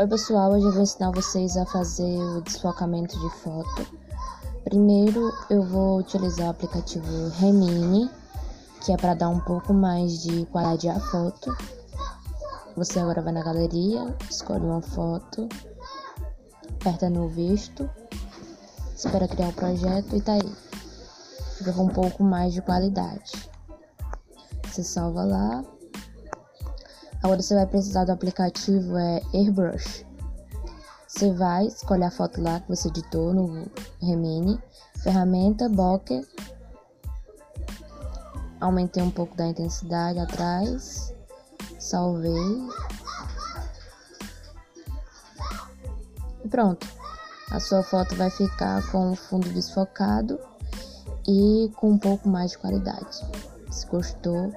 Oi pessoal, hoje eu vou ensinar vocês a fazer o desfocamento de foto. Primeiro eu vou utilizar o aplicativo Remini, que é para dar um pouco mais de qualidade à foto. Você agora vai na galeria, escolhe uma foto, aperta no visto, espera criar o projeto e tá aí. Fica com um pouco mais de qualidade. Você salva lá, Agora você vai precisar do aplicativo é Airbrush. Você vai escolher a foto lá que você editou no Remini, ferramenta, bokeh. Aumentei um pouco da intensidade atrás, salvei. E pronto. A sua foto vai ficar com o fundo desfocado e com um pouco mais de qualidade. Se gostou,